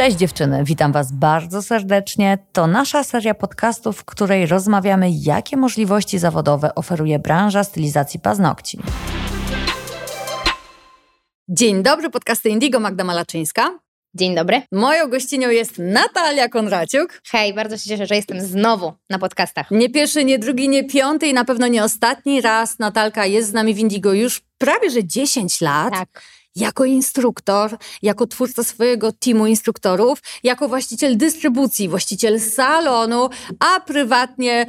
Cześć dziewczyny, witam Was bardzo serdecznie. To nasza seria podcastów, w której rozmawiamy, jakie możliwości zawodowe oferuje branża stylizacji paznokci. Dzień dobry, podcasty Indigo, Magda Malaczyńska. Dzień dobry. Moją gościnią jest Natalia Konraciuk. Hej, bardzo się cieszę, że jestem znowu na podcastach. Nie pierwszy, nie drugi, nie piąty i na pewno nie ostatni raz Natalka jest z nami w Indigo już prawie że 10 lat. Tak. Jako instruktor, jako twórca swojego teamu instruktorów, jako właściciel dystrybucji, właściciel salonu, a prywatnie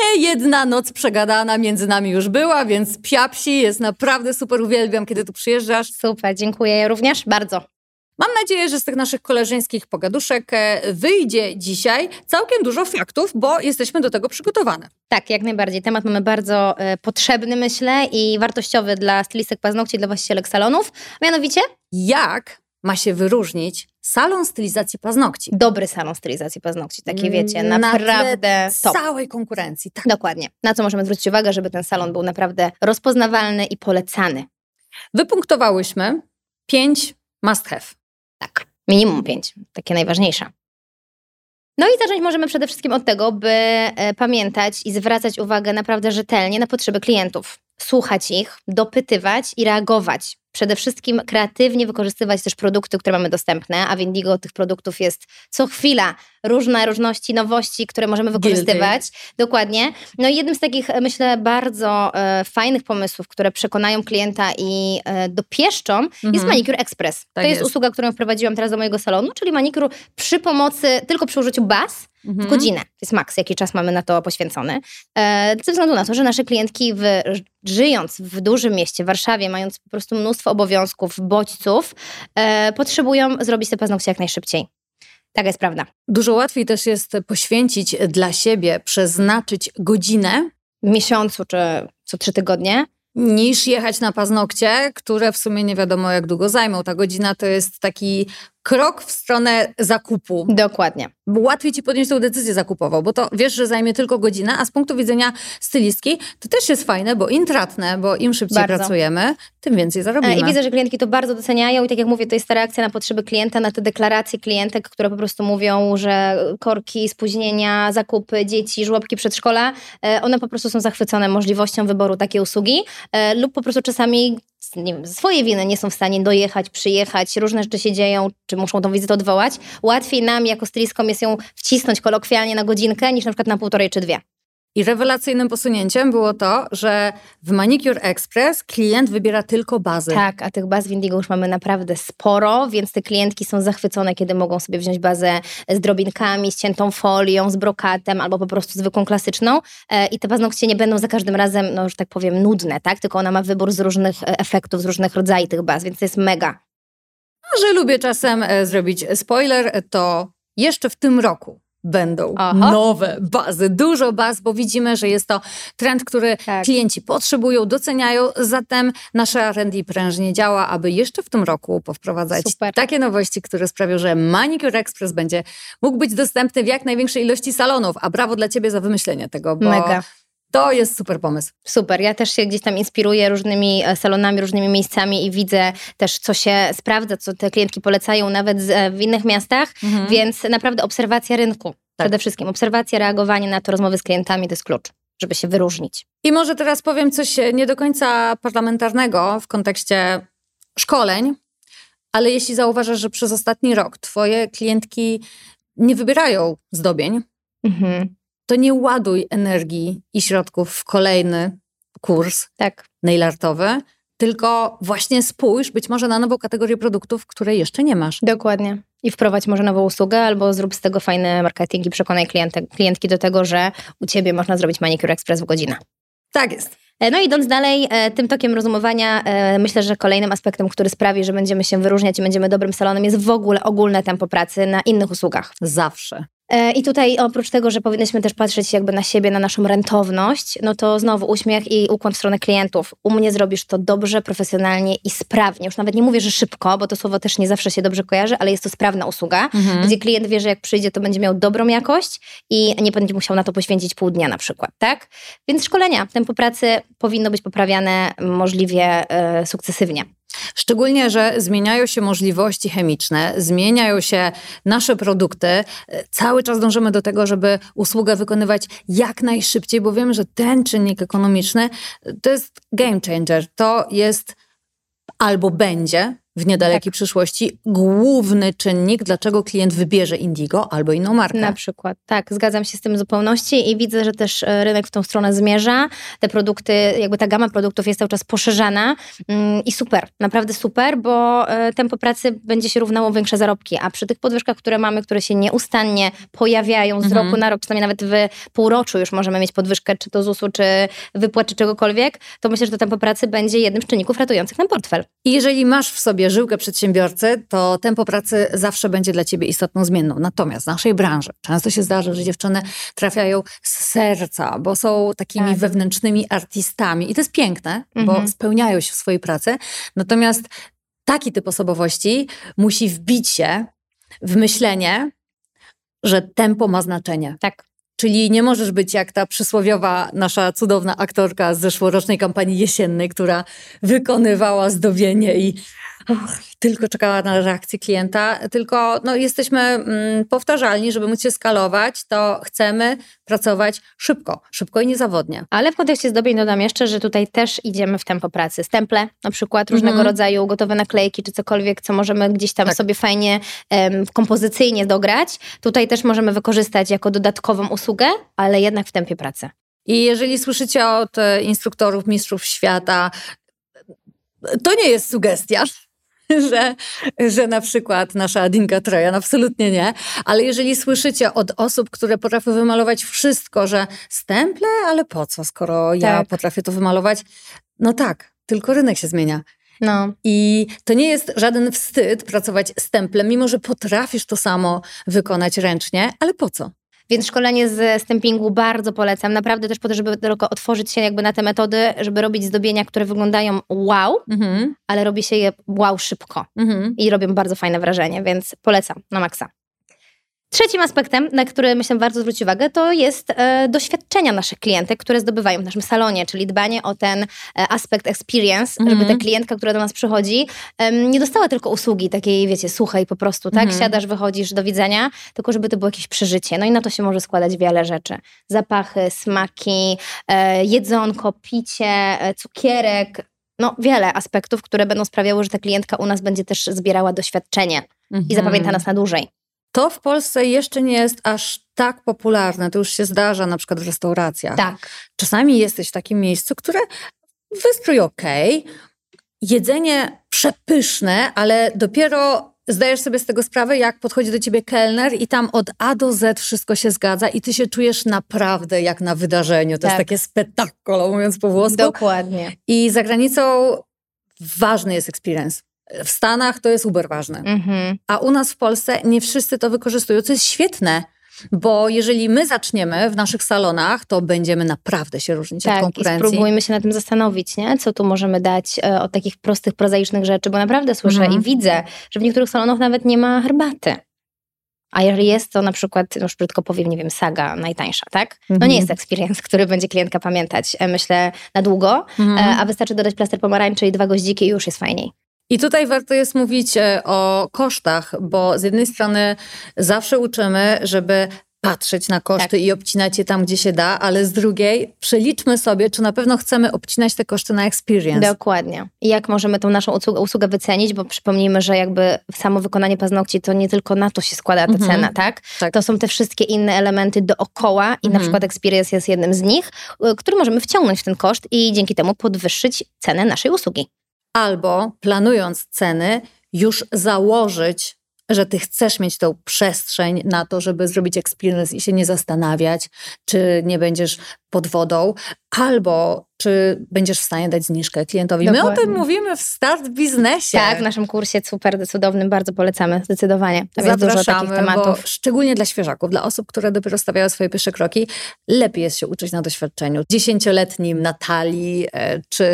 nie jedna noc przegadana między nami już była, więc psiapsi jest naprawdę super, uwielbiam, kiedy tu przyjeżdżasz. Super, dziękuję również bardzo. Mam nadzieję, że z tych naszych koleżeńskich pogaduszek e, wyjdzie dzisiaj całkiem dużo faktów, bo jesteśmy do tego przygotowane. Tak, jak najbardziej. Temat mamy bardzo e, potrzebny, myślę, i wartościowy dla stylistek paznokci, dla właścicielek salonów. Mianowicie Jak ma się wyróżnić salon stylizacji paznokci? dobry salon stylizacji paznokci, takie wiecie, Na naprawdę tle top. całej konkurencji. Tak. Dokładnie. Na co możemy zwrócić uwagę, żeby ten salon był naprawdę rozpoznawalny i polecany. Wypunktowałyśmy pięć must have. Tak, minimum pięć, takie najważniejsze. No i zacząć możemy przede wszystkim od tego, by e, pamiętać i zwracać uwagę naprawdę rzetelnie na potrzeby klientów. Słuchać ich, dopytywać i reagować. Przede wszystkim kreatywnie wykorzystywać też produkty, które mamy dostępne, a w Indigo tych produktów jest co chwila różne różności, nowości, które możemy wykorzystywać. Dokładnie. No i jednym z takich, e, myślę, bardzo e, fajnych pomysłów, które przekonają klienta i e, dopieszczą, jest Mhm. Manicure Express. Tak to jest, jest. usługa, którą wprowadziłam teraz do mojego salonu, czyli manikuru przy pomocy, tylko przy użyciu baz w Mhm. godzinę. To jest maks, jaki czas mamy na to poświęcony. E, ze względu na to, że nasze klientki w, żyjąc w dużym mieście, w Warszawie, mając po prostu mnóstwo obowiązków, bodźców, e, potrzebują zrobić te paznokcie jak najszybciej. Taka jest prawda. Dużo łatwiej też jest poświęcić dla siebie, przeznaczyć godzinę, W miesiącu czy co trzy tygodnie. niż jechać na paznokcie, które w sumie nie wiadomo jak długo zajmą. Ta godzina to jest taki krok w stronę zakupu. Dokładnie. Bo łatwiej ci podjąć tą decyzję zakupową, bo to wiesz, że zajmie tylko godzinę, a z punktu widzenia stylistki to też jest fajne, bo intratne, bo im szybciej Bardzo. pracujemy, tym więcej zarobimy. E, I widzę, że klientki to bardzo doceniają i tak jak mówię, to jest ta reakcja na potrzeby klienta, na te deklaracje klientek, które po prostu mówią, że korki, spóźnienia, zakupy, dzieci, żłobki, przedszkola, e, one po prostu są zachwycone możliwością wyboru takiej usługi e, lub po prostu czasami wiem, ze swojej winy nie są w stanie dojechać, przyjechać, różne rzeczy się dzieją, czy muszą tą wizytę odwołać. Łatwiej nam jako stylistkom jest ją wcisnąć kolokwialnie na godzinkę, niż na przykład na półtorej czy dwie. I rewelacyjnym posunięciem było to, że w Manicure Express klient wybiera tylko bazy. Tak, a tych baz w Indigo już mamy naprawdę sporo, więc te klientki są zachwycone, kiedy mogą sobie wziąć bazę z drobinkami, z ciętą folią, z brokatem albo po prostu zwykłą klasyczną e, i te paznokcie nie będą za każdym razem, no już tak powiem, nudne, tak? Tylko ona ma wybór z różnych e, efektów, z różnych rodzajów tych baz, więc to jest mega. A że lubię czasem e, zrobić spoiler, to jeszcze w tym roku będą Aha. nowe bazy, dużo baz, bo widzimy, że jest to trend, który Tak. klienci potrzebują, doceniają, zatem nasze R&D prężnie działa, aby jeszcze w tym roku powprowadzać Super. takie nowości, które sprawią, że Manicure Express będzie mógł być dostępny w jak największej ilości salonów, a brawo dla Ciebie za wymyślenie tego, bo Mega. To jest super pomysł. Super. Ja też się gdzieś tam inspiruję różnymi e, salonami, różnymi miejscami i widzę też, co się sprawdza, co te klientki polecają nawet e, w innych miastach, Mhm. więc naprawdę obserwacja rynku. Przede wszystkim obserwacja, reagowanie na to, rozmowy z klientami to jest klucz, żeby się wyróżnić. I może teraz powiem coś nie do końca parlamentarnego w kontekście szkoleń, ale jeśli zauważasz, że przez ostatni rok twoje klientki nie wybierają zdobień, Mhm. To nie ładuj energii i środków w kolejny kurs Tak. nailartowy, tylko właśnie spójrz być może na nową kategorię produktów, które jeszcze nie masz. Dokładnie. I wprowadź może nową usługę, albo zrób z tego fajny marketing i przekonaj klientek, klientki do tego, że u ciebie można zrobić manicure express w godzinę. Tak jest. E, No i idąc dalej, e, tym tokiem rozumowania, e, myślę, że kolejnym aspektem, który sprawi, że będziemy się wyróżniać i będziemy dobrym salonem, jest w ogóle ogólne tempo pracy na innych usługach. Zawsze. E, I tutaj oprócz tego, że powinnyśmy też patrzeć jakby na siebie, na naszą rentowność, no to znowu uśmiech i ukłon w stronę klientów. U mnie zrobisz to dobrze, profesjonalnie i sprawnie. Już nawet nie mówię, że szybko, bo to słowo też nie zawsze się dobrze kojarzy, ale jest to sprawna usługa, Mhm. gdzie klient wie, że jak przyjdzie, to będzie miał dobrą jakość i nie będzie musiał na to poświęcić pół dnia na przykład, tak? Więc szkolenia, tempo pracy powinno być poprawiane możliwie e, sukcesywnie. Szczególnie, że zmieniają się możliwości chemiczne, zmieniają się nasze produkty. Cały czas dążymy do tego, żeby usługę wykonywać jak najszybciej, bo wiemy, że ten czynnik ekonomiczny to jest game changer. To jest albo będzie w niedalekiej tak. przyszłości główny czynnik, dlaczego klient wybierze Indigo albo inną markę. Na przykład, tak, zgadzam się z tym zupełności i widzę, że też e, rynek w tą stronę zmierza. Te produkty, jakby ta gama produktów jest cały czas poszerzana mm, i super, naprawdę super, bo e, tempo pracy będzie się równało większe zarobki, a przy tych podwyżkach, które mamy, które się nieustannie pojawiają z mhm. roku na rok, przynajmniej nawet w półroczu już możemy mieć podwyżkę, czy to ZUS-u, czy wypłat, czy czegokolwiek, to myślę, że to tempo pracy będzie jednym z czynników ratujących nam portfel. I jeżeli masz w sobie żyłkę przedsiębiorcy, to tempo pracy zawsze będzie dla ciebie istotną zmienną. Natomiast w naszej branży często się zdarza, że dziewczyny trafiają z serca, bo są takimi tak. wewnętrznymi artystami. I to jest piękne, mhm. bo spełniają się w swojej pracy. Natomiast taki typ osobowości musi wbić się w myślenie, że tempo ma znaczenie. Tak. Czyli nie możesz być jak ta przysłowiowa nasza cudowna aktorka z zeszłorocznej kampanii jesiennej, która wykonywała zdobienie i tylko czekała na reakcję klienta, tylko no, jesteśmy mm, powtarzalni, żeby móc się skalować, to chcemy pracować szybko, szybko i niezawodnie. Ale w kontekście zdobień dodam jeszcze, że tutaj też idziemy w tempo pracy. Stemple, na przykład różnego mm rodzaju gotowe naklejki, czy cokolwiek, co możemy gdzieś tam tak. sobie fajnie um, kompozycyjnie dograć. Tutaj też możemy wykorzystać jako dodatkową usługę, ale jednak w tempie pracy. I jeżeli słyszycie od e, instruktorów, mistrzów świata, to nie jest sugestia. że, że na przykład nasza Adinka Trojan, absolutnie nie. Ale jeżeli słyszycie od osób, które potrafią wymalować wszystko, że stemple, ale po co, skoro tak. ja potrafię to wymalować? No tak, tylko rynek się zmienia. No. I to nie jest żaden wstyd pracować stemplem, mimo że potrafisz to samo wykonać ręcznie, ale po co? Więc szkolenie z stempingu bardzo polecam. Naprawdę też po to, żeby tylko otworzyć się jakby na te metody, żeby robić zdobienia, które wyglądają wow, mhm. ale robi się je wow szybko. Mhm. I robią bardzo fajne wrażenie, więc polecam na maksa. Trzecim aspektem, na który myślę warto zwrócić uwagę, to jest e, doświadczenia naszych klientek, które zdobywają w naszym salonie, czyli dbanie o ten e, aspekt experience, mm -hmm. żeby ta klientka, która do nas przychodzi, e, nie dostała tylko usługi takiej, wiecie, słuchaj po prostu, tak? Mm -hmm. Siadasz, wychodzisz, do widzenia, tylko żeby to było jakieś przeżycie. No i na to się może składać wiele rzeczy. Zapachy, smaki, e, jedzonko, picie, e, cukierek, no wiele aspektów, które będą sprawiały, że ta klientka u nas będzie też zbierała doświadczenie mm -hmm. i mhm. zapamięta nas na dłużej. To w Polsce jeszcze nie jest aż tak popularne. To już się zdarza na przykład w restauracjach. Tak. Czasami jesteś w takim miejscu, które wystrój ok, jedzenie przepyszne, ale dopiero zdajesz sobie z tego sprawę, jak podchodzi do ciebie kelner i tam od A do Z wszystko się zgadza i ty się czujesz naprawdę jak na wydarzeniu. To tak. jest takie spektakolo, mówiąc po włosku. Dokładnie. I za granicą ważny jest experience. W Stanach to jest uber ważne. Mhm. A u nas w Polsce nie wszyscy to wykorzystują, co jest świetne. Bo jeżeli my zaczniemy w naszych salonach, to będziemy naprawdę się różnić tak, od konkurencji. Tak, spróbujmy się na tym zastanowić, nie? co tu możemy dać e, od takich prostych, prozaicznych rzeczy, bo naprawdę słyszę mhm. i widzę, że w niektórych salonach nawet nie ma herbaty. A jeżeli jest to na przykład, już brzydko powiem, nie wiem, saga najtańsza, tak? No nie mhm. jest experience, który będzie klientka pamiętać, e, myślę, na długo, mhm. E, a wystarczy dodać plaster pomarańczy i dwa goździki i już jest fajniej. I tutaj warto jest mówić e, o kosztach, bo z jednej strony zawsze uczymy, żeby patrzeć na koszty tak. i obcinać je tam, gdzie się da, ale z drugiej przeliczmy sobie, czy na pewno chcemy obcinać te koszty na experience. Dokładnie. I jak możemy tą naszą usługę, usługę wycenić, bo przypomnijmy, że jakby samo wykonanie paznokci to nie tylko na to się składa ta mhm. cena, tak? tak? To są te wszystkie inne elementy dookoła i mhm. na przykład experience jest jednym z nich, y, który możemy wciągnąć w ten koszt i dzięki temu podwyższyć cenę naszej usługi albo planując ceny, już założyć, że ty chcesz mieć tą przestrzeń na to, żeby zrobić experience i się nie zastanawiać, czy nie będziesz pod wodą, albo czy będziesz w stanie dać zniżkę klientowi. Dokładnie. My o tym mówimy w Start Biznesie. Tak, w naszym kursie super cudownym, bardzo polecamy, zdecydowanie. Tam Zapraszamy, jest dużo takich tematów. szczególnie dla świeżaków, dla osób, które dopiero stawiają swoje pierwsze kroki, lepiej jest się uczyć na doświadczeniu. Dziesięcioletnim Natalii, e, czy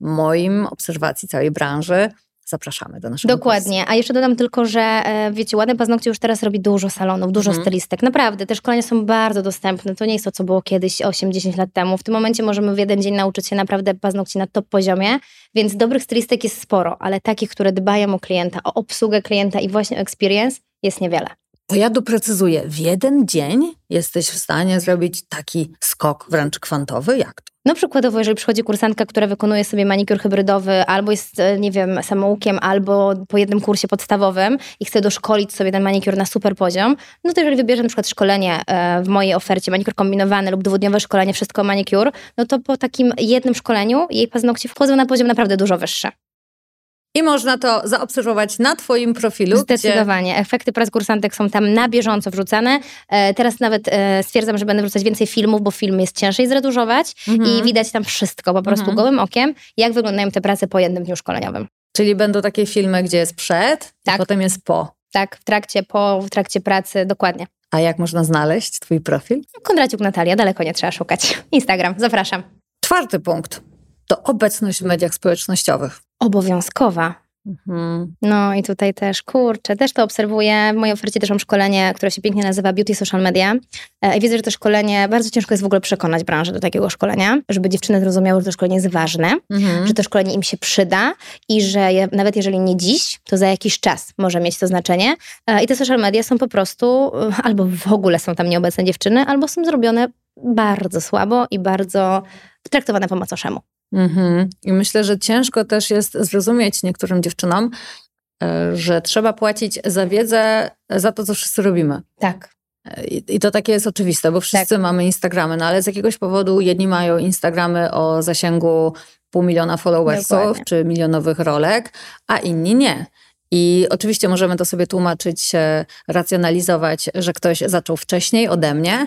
moim obserwacji całej branży, zapraszamy do naszego Dokładnie. A jeszcze dodam tylko, że e, wiecie, ładne paznokcie już teraz robi dużo salonów, dużo Mhm. stylistek. Naprawdę, te szkolenia są bardzo dostępne. To nie jest to, co było kiedyś 8-10 lat temu. W tym momencie możemy w jeden dzień nauczyć się naprawdę paznokci na top poziomie, więc dobrych stylistek jest sporo, ale takich, które dbają o klienta, o obsługę klienta i właśnie o experience jest niewiele. To ja doprecyzuję. W jeden dzień jesteś w stanie zrobić taki skok wręcz kwantowy? Jak to? No przykładowo, jeżeli przychodzi kursantka, która wykonuje sobie manikur hybrydowy, albo jest, e, nie wiem, samoukiem, albo po jednym kursie podstawowym i chce doszkolić sobie ten manikur na super poziom, no to jeżeli wybierze na przykład szkolenie e, w mojej ofercie, manikur kombinowany lub dwudniowe szkolenie, wszystko manikur, no to po takim jednym szkoleniu jej paznokcie wchodzą na poziom naprawdę dużo wyższy. I można to zaobserwować na Twoim profilu. Gdzie... Zdecydowanie. Efekty prac kursantek są tam na bieżąco wrzucane. E, teraz nawet e, stwierdzam, że będę wrzucać więcej filmów, bo film jest ciężej zredużować Mhm. i widać tam wszystko po prostu Mhm. gołym okiem, jak wyglądają te prace po jednym dniu szkoleniowym. Czyli będą takie filmy, gdzie jest przed, Tak. a potem jest po. Tak, w trakcie, po, w trakcie pracy, dokładnie. A jak można znaleźć Twój profil? Kondraciuk Natalia, daleko nie trzeba szukać. Instagram, zapraszam. Czwarty punkt to obecność w mediach społecznościowych. Obowiązkowa. Mhm. No i tutaj też, kurczę, też to obserwuję. W mojej ofercie też mam szkolenie, które się pięknie nazywa Beauty Social Media. E, I widzę, że to szkolenie, bardzo ciężko jest w ogóle przekonać branżę do takiego szkolenia, żeby dziewczyny zrozumiały, że to szkolenie jest ważne, Mhm. że to szkolenie im się przyda i że je, nawet jeżeli nie dziś, to za jakiś czas może mieć to znaczenie. E, I te social media są po prostu, e, albo w ogóle są tam nieobecne dziewczyny, albo są zrobione bardzo słabo i bardzo traktowane po macoszemu. Mhm. I myślę, że ciężko też jest zrozumieć niektórym dziewczynom, e, że trzeba płacić za wiedzę, za to, co wszyscy robimy. Tak. I, to takie jest oczywiste, bo wszyscy mamy Instagramy, no ale z jakiegoś powodu jedni mają Instagramy o zasięgu pół miliona followersów Dokładnie. czy milionowych rolek, a inni nie. I oczywiście możemy to sobie tłumaczyć, e, racjonalizować, że ktoś zaczął wcześniej ode mnie,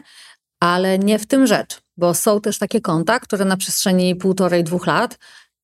ale nie w tym rzecz, bo są też takie konta, które na przestrzeni półtorej, dwóch lat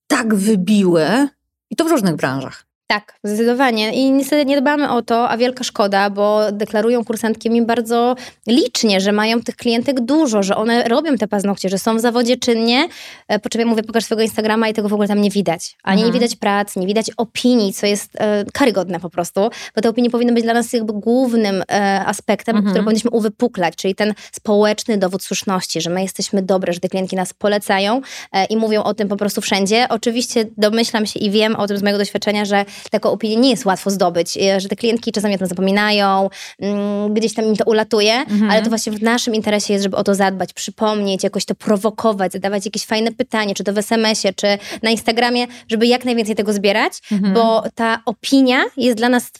tak wybiły, i to w różnych branżach. Tak, zdecydowanie. I niestety nie dbamy o to, a wielka szkoda, bo deklarują kursantki mi bardzo licznie, że mają tych klientek dużo, że one robią te paznokcie, że są w zawodzie czynnie. E, Po czym ja mówię, pokaż swojego Instagrama i tego w ogóle tam nie widać. Ani Mhm. nie widać prac, nie widać opinii, co jest e, karygodne po prostu, bo te opinie powinny być dla nas jakby głównym e, aspektem, Mhm. który powinniśmy uwypuklać, czyli ten społeczny dowód słuszności, że my jesteśmy dobre, że te klientki nas polecają e, i mówią o tym po prostu wszędzie. Oczywiście domyślam się i wiem o tym z mojego doświadczenia, że taką opinię nie jest łatwo zdobyć, e, że te klientki czasami o tym zapominają, mm, gdzieś tam im to ulatuje, Mhm. ale to właśnie w naszym interesie jest, żeby o to zadbać, przypomnieć, jakoś to prowokować, zadawać jakieś fajne pytanie, czy to w SMS-ie, czy na Instagramie, żeby jak najwięcej tego zbierać, Mhm. bo ta opinia jest dla nas,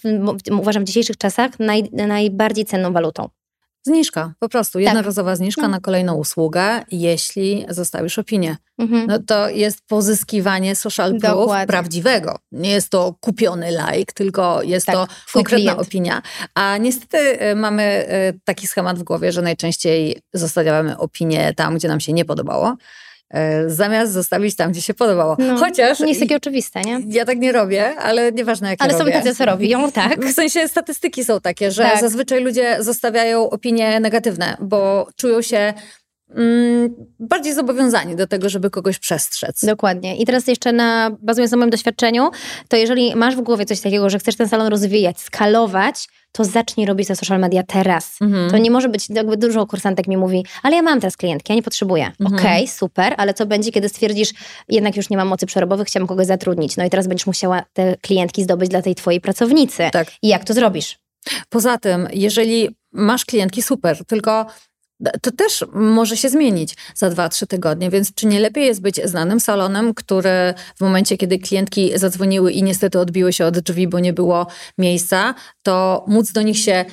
uważam, w dzisiejszych czasach naj, najbardziej cenną walutą. Zniżka, po prostu jednorazowa zniżka No. na kolejną usługę, jeśli zostawisz opinię. Mhm. No to jest pozyskiwanie social proof Dokładnie. prawdziwego. Nie jest to kupiony like, tylko jest Tak, to konkretna klient. opinia. A niestety e, mamy e, taki schemat w głowie, że najczęściej zostawiamy opinię tam, gdzie nam się nie podobało, zamiast zostawić tam, gdzie się podobało. No, Chociaż Nie jest takie oczywiste, nie? ja tak nie robię, ale nieważne jak Ale ja są robię. tacy, co robią, tak? W sensie statystyki są takie, że Tak. zazwyczaj ludzie zostawiają opinie negatywne, bo czują się bardziej zobowiązani do tego, żeby kogoś przestrzec. Dokładnie. I teraz jeszcze na, bazując na moim doświadczeniu, to jeżeli masz w głowie coś takiego, że chcesz ten salon rozwijać, skalować, to zacznij robić te social media teraz. Mhm. To nie może być, jakby dużo kursantek mi mówi, ale ja mam teraz klientki, ja nie potrzebuję. Mhm. Okej, super, ale co będzie, kiedy stwierdzisz, jednak już nie mam mocy przerobowych, chciałam kogoś zatrudnić. No i teraz będziesz musiała te klientki zdobyć dla tej twojej pracownicy. Tak. I jak to zrobisz? Poza tym, jeżeli masz klientki, super, tylko to też może się zmienić za dwa, trzy tygodnie, więc czy nie lepiej jest być znanym salonem, który w momencie, kiedy klientki zadzwoniły i niestety odbiły się od drzwi, bo nie było miejsca, to móc do nich się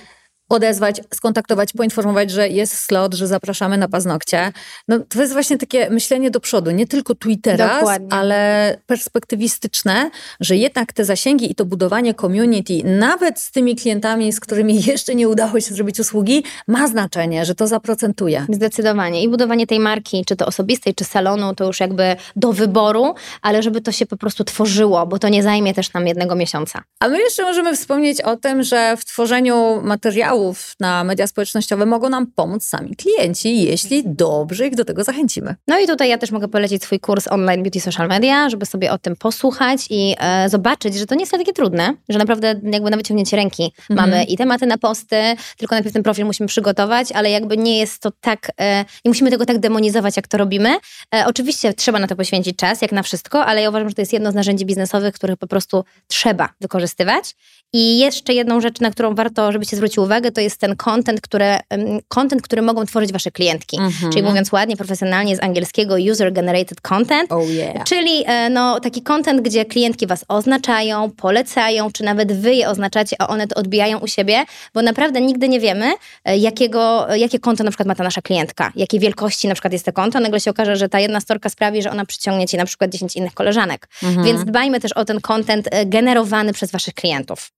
odezwać, skontaktować, poinformować, że jest slot, że zapraszamy na paznokcie. No, to jest właśnie takie myślenie do przodu, nie tylko tu i teraz, Dokładnie. ale perspektywistyczne, że jednak te zasięgi i to budowanie community, nawet z tymi klientami, z którymi jeszcze nie udało się zrobić usługi, ma znaczenie, że to zaprocentuje. Zdecydowanie. I budowanie tej marki, czy to osobistej, czy salonu, to już jakby do wyboru, ale żeby to się po prostu tworzyło, bo to nie zajmie też nam jednego miesiąca. A my jeszcze możemy wspomnieć o tym, że w tworzeniu materiału na media społecznościowe mogą nam pomóc sami klienci, jeśli dobrze ich do tego zachęcimy. No i tutaj ja też mogę polecić swój kurs online Beauty Social Media, żeby sobie o tym posłuchać i e, zobaczyć, że to nie jest takie trudne, że naprawdę jakby na wyciągnięcie ręki Mhm. mamy i tematy na posty, tylko najpierw ten profil musimy przygotować, ale jakby nie jest to tak, e, nie musimy tego tak demonizować, jak to robimy. E, oczywiście trzeba na to poświęcić czas, jak na wszystko, ale ja uważam, że to jest jedno z narzędzi biznesowych, których po prostu trzeba wykorzystywać. I jeszcze jedną rzecz, na którą warto, żebyście zwróciły uwagę, to jest ten content, które, content, który mogą tworzyć wasze klientki. Mhm. Czyli mówiąc ładnie, profesjonalnie z angielskiego user-generated content, Oh yeah. Czyli e, no, taki content, gdzie klientki was oznaczają, polecają, czy nawet wy je oznaczacie, a one to odbijają u siebie, bo naprawdę nigdy nie wiemy, e, jakiego, jakie konto na przykład ma ta nasza klientka, jakiej wielkości na przykład jest to konto. Nagle się okaże, że ta jedna storka sprawi, że ona przyciągnie ci na przykład 10 innych koleżanek. Mhm. Więc dbajmy też o ten content e, generowany przez waszych klientów.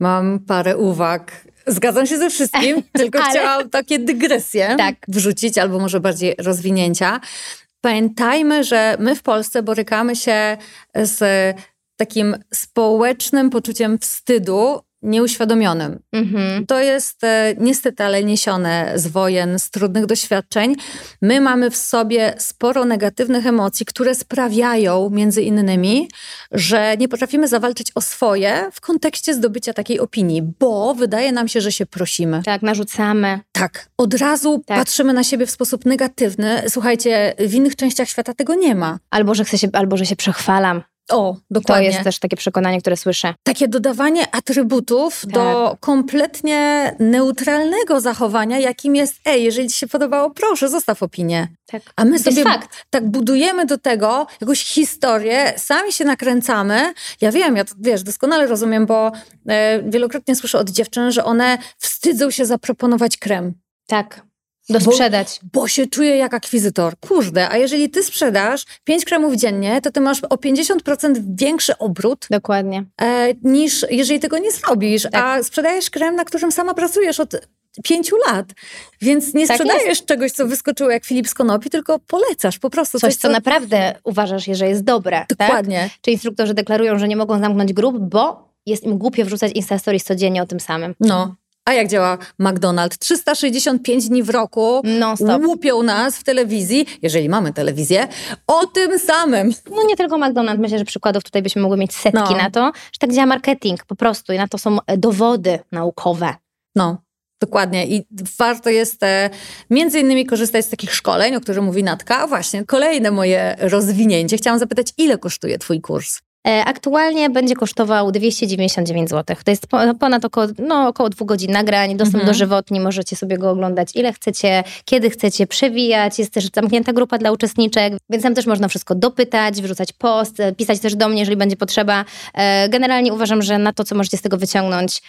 Mam parę uwag. Zgadzam się ze wszystkim, tylko Ale- chciałam takie dygresje Tak. wrzucić, albo może bardziej rozwinięcia. Pamiętajmy, że my w Polsce borykamy się z takim społecznym poczuciem wstydu nieuświadomionym. Mhm. To jest e, niestety ale niesione z wojen, z trudnych doświadczeń. My mamy w sobie sporo negatywnych emocji, które sprawiają między innymi, że nie potrafimy zawalczyć o swoje w kontekście zdobycia takiej opinii, bo wydaje nam się, że się prosimy. Tak, narzucamy. Tak, od razu Tak. patrzymy na siebie w sposób negatywny. Słuchajcie, w innych częściach świata tego nie ma. Albo że, chcę się, albo, że się przechwalam. O, To dokładnie. jest też takie przekonanie, które słyszę. takie dodawanie atrybutów Tak. do kompletnie neutralnego zachowania, jakim jest, ej, jeżeli ci się podobało, proszę, zostaw opinię. Tak. A my To sobie tak budujemy do tego jakąś historię, sami się nakręcamy. Ja wiem, ja to wiesz, doskonale rozumiem, bo e, wielokrotnie słyszę od dziewczyn, że one wstydzą się zaproponować krem. Tak. Do Bo- sprzedać. Bo się czuję jak akwizytor. Kurde, a jeżeli ty sprzedasz 5 kremów dziennie, to ty masz o 50% większy obrót Dokładnie. e, niż jeżeli tego nie zrobisz. Tak. A sprzedajesz krem, na którym sama pracujesz od pięciu lat. Więc nie Tak sprzedajesz czegoś, co wyskoczyło jak Filip z Konopi, tylko polecasz po prostu Coś, coś, co naprawdę uważasz, że jest dobre. Tak? Dokładnie. Czy instruktorzy deklarują, że nie mogą zamknąć grup, bo jest im głupio wrzucać Instastories codziennie o tym samym. No. A jak działa McDonald's? 365 dni w roku Non-stop. łupią nas w telewizji, jeżeli mamy telewizję, o tym samym. No nie tylko McDonald's, myślę, że przykładów tutaj byśmy mogły mieć setki No. na to, że tak działa marketing po prostu i na to są e, dowody naukowe. No, dokładnie. I warto jest e, między innymi korzystać z takich szkoleń, o których mówi Natka. A właśnie, kolejne moje rozwinięcie. Chciałam zapytać, ile kosztuje twój kurs? E, Aktualnie będzie kosztował 299 zł. To jest po- ponad około, no, około dwóch godzin nagrań, dostęp Mhm. dożywotni, możecie sobie go oglądać ile chcecie, kiedy chcecie, przewijać. Jest też zamknięta grupa dla uczestniczek, więc tam też można wszystko dopytać, wrzucać post, e, pisać też do mnie, jeżeli będzie potrzeba. E, Generalnie uważam, że na to, co możecie z tego wyciągnąć,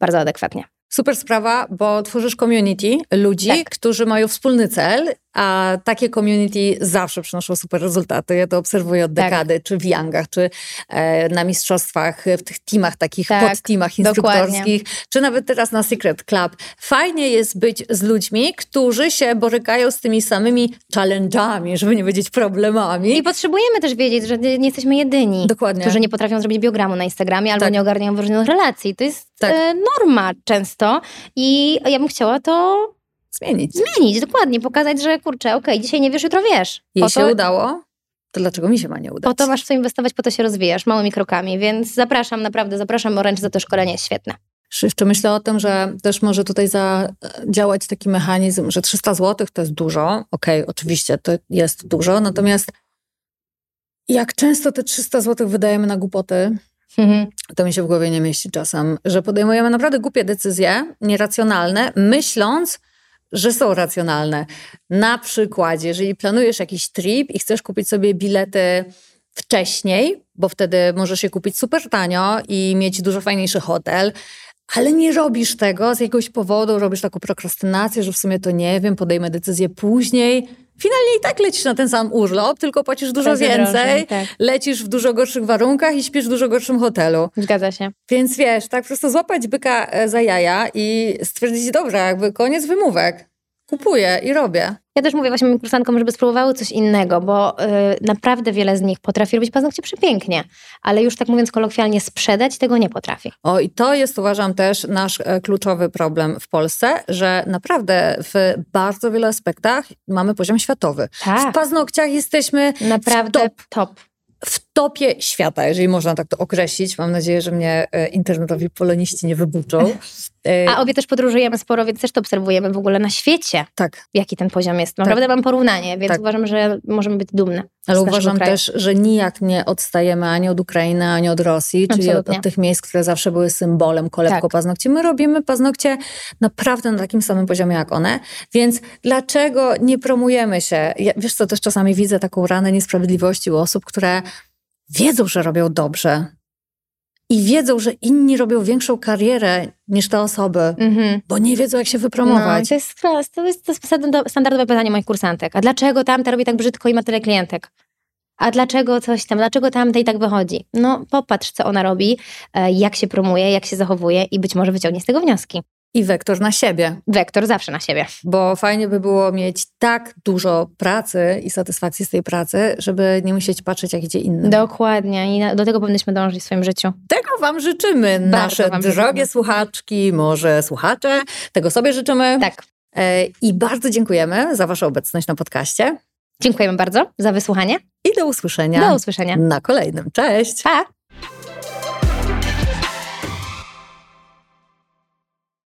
bardzo adekwatnie. Super sprawa, bo tworzysz community ludzi, Tak. którzy mają wspólny cel, a takie community zawsze przynoszą super rezultaty. Ja to obserwuję od Tak. dekady, czy w Youngach, czy e, na mistrzostwach, w tych teamach, takich Tak, podteamach dokładnie. instruktorskich, czy nawet teraz na Secret Club. Fajnie jest być z ludźmi, którzy się borykają z tymi samymi challenge'ami, żeby nie powiedzieć problemami. I potrzebujemy też wiedzieć, że nie jesteśmy jedyni. Dokładnie. Którzy nie potrafią zrobić biogramu na Instagramie albo Tak. nie ogarniają różnych relacji. To jest Tak. e, norma często i ja bym chciała to Zmienić. zmienić, dokładnie, pokazać, że kurczę, okej, dzisiaj nie wiesz, jutro wiesz. Jej Po się to, udało, to dlaczego mi się ma nie udać? po to masz w co inwestować, po to się rozwijasz, małymi krokami, więc zapraszam, naprawdę zapraszam, Orange za to szkolenie jest świetne. Jeszcze myślę o tym, że też może tutaj zadziałać taki mechanizm, że 300 zł to jest dużo. Okej, oczywiście to jest dużo, natomiast jak często te 300 zł wydajemy na głupoty, Mhm. to mi się w głowie nie mieści czasem, że podejmujemy naprawdę głupie decyzje, nieracjonalne, myśląc, że są racjonalne. Na przykład, jeżeli planujesz jakiś trip i chcesz kupić sobie bilety wcześniej, bo wtedy możesz je kupić super tanio i mieć dużo fajniejszy hotel, ale nie robisz tego z jakiegoś powodu, robisz taką prokrastynację, że w sumie to nie wiem, podejmę decyzję później. Finalnie i tak lecisz na ten sam urlop, tylko płacisz dużo więcej, tak. lecisz w dużo gorszych warunkach i śpisz w dużo gorszym hotelu. Zgadza się. Więc wiesz, tak po prostu złapać byka e, za jaja i stwierdzić, dobra, jakby koniec wymówek. Kupuję i robię. Ja też mówię właśnie moim kursantkom, żeby spróbowały coś innego, bo y, naprawdę wiele z nich potrafi robić paznokcie przepięknie, ale już tak mówiąc kolokwialnie, sprzedać tego nie potrafi. O, i to jest, uważam, też nasz e, kluczowy problem w Polsce, że naprawdę w bardzo wielu aspektach mamy poziom światowy. W Tak, paznokciach jesteśmy naprawdę top. top. w topie świata, jeżeli można tak to określić. Mam nadzieję, że mnie e, internetowi poloniści nie wybuczą. E, A obie też podróżujemy sporo, więc też to obserwujemy w ogóle na świecie, tak, jaki ten poziom jest. Naprawdę mam porównanie, więc Tak. uważam, że możemy być dumne. ale uważam kraju. też, że nijak nie odstajemy ani od Ukrainy, ani od Rosji, czyli od, od tych miejsc, które zawsze były symbolem kolebko Tak. paznokci. My robimy paznokcie naprawdę na takim samym poziomie jak one, więc dlaczego nie promujemy się? Ja, wiesz co, też czasami widzę taką ranę niesprawiedliwości u osób, które wiedzą, że robią dobrze i wiedzą, że inni robią większą karierę niż te osoby, Mhm. bo nie wiedzą, jak się No, wypromować. to, jest, to jest to jest standardo- standardowe pytanie moich kursantek. A dlaczego tamta robi tak brzydko i ma tyle klientek? A dlaczego coś tam, dlaczego tamtej tak wychodzi? No popatrz, co ona robi, e, jak się promuje, jak się zachowuje i być może wyciągnie z tego wnioski. I wektor na siebie, Wektor zawsze na siebie. bo fajnie by było mieć tak dużo pracy i satysfakcji z tej pracy, żeby nie musieć patrzeć, jak idzie innym. Dokładnie i do tego powinniśmy dążyć w swoim życiu. Tego Wam życzymy, nasze wam drogie życzymy. słuchaczki, może słuchacze. Tego sobie życzymy. Tak. E, I bardzo dziękujemy za Waszą obecność na podcaście. Dziękujemy bardzo za wysłuchanie. I do usłyszenia Do usłyszenia. na kolejnym. Cześć! Pa!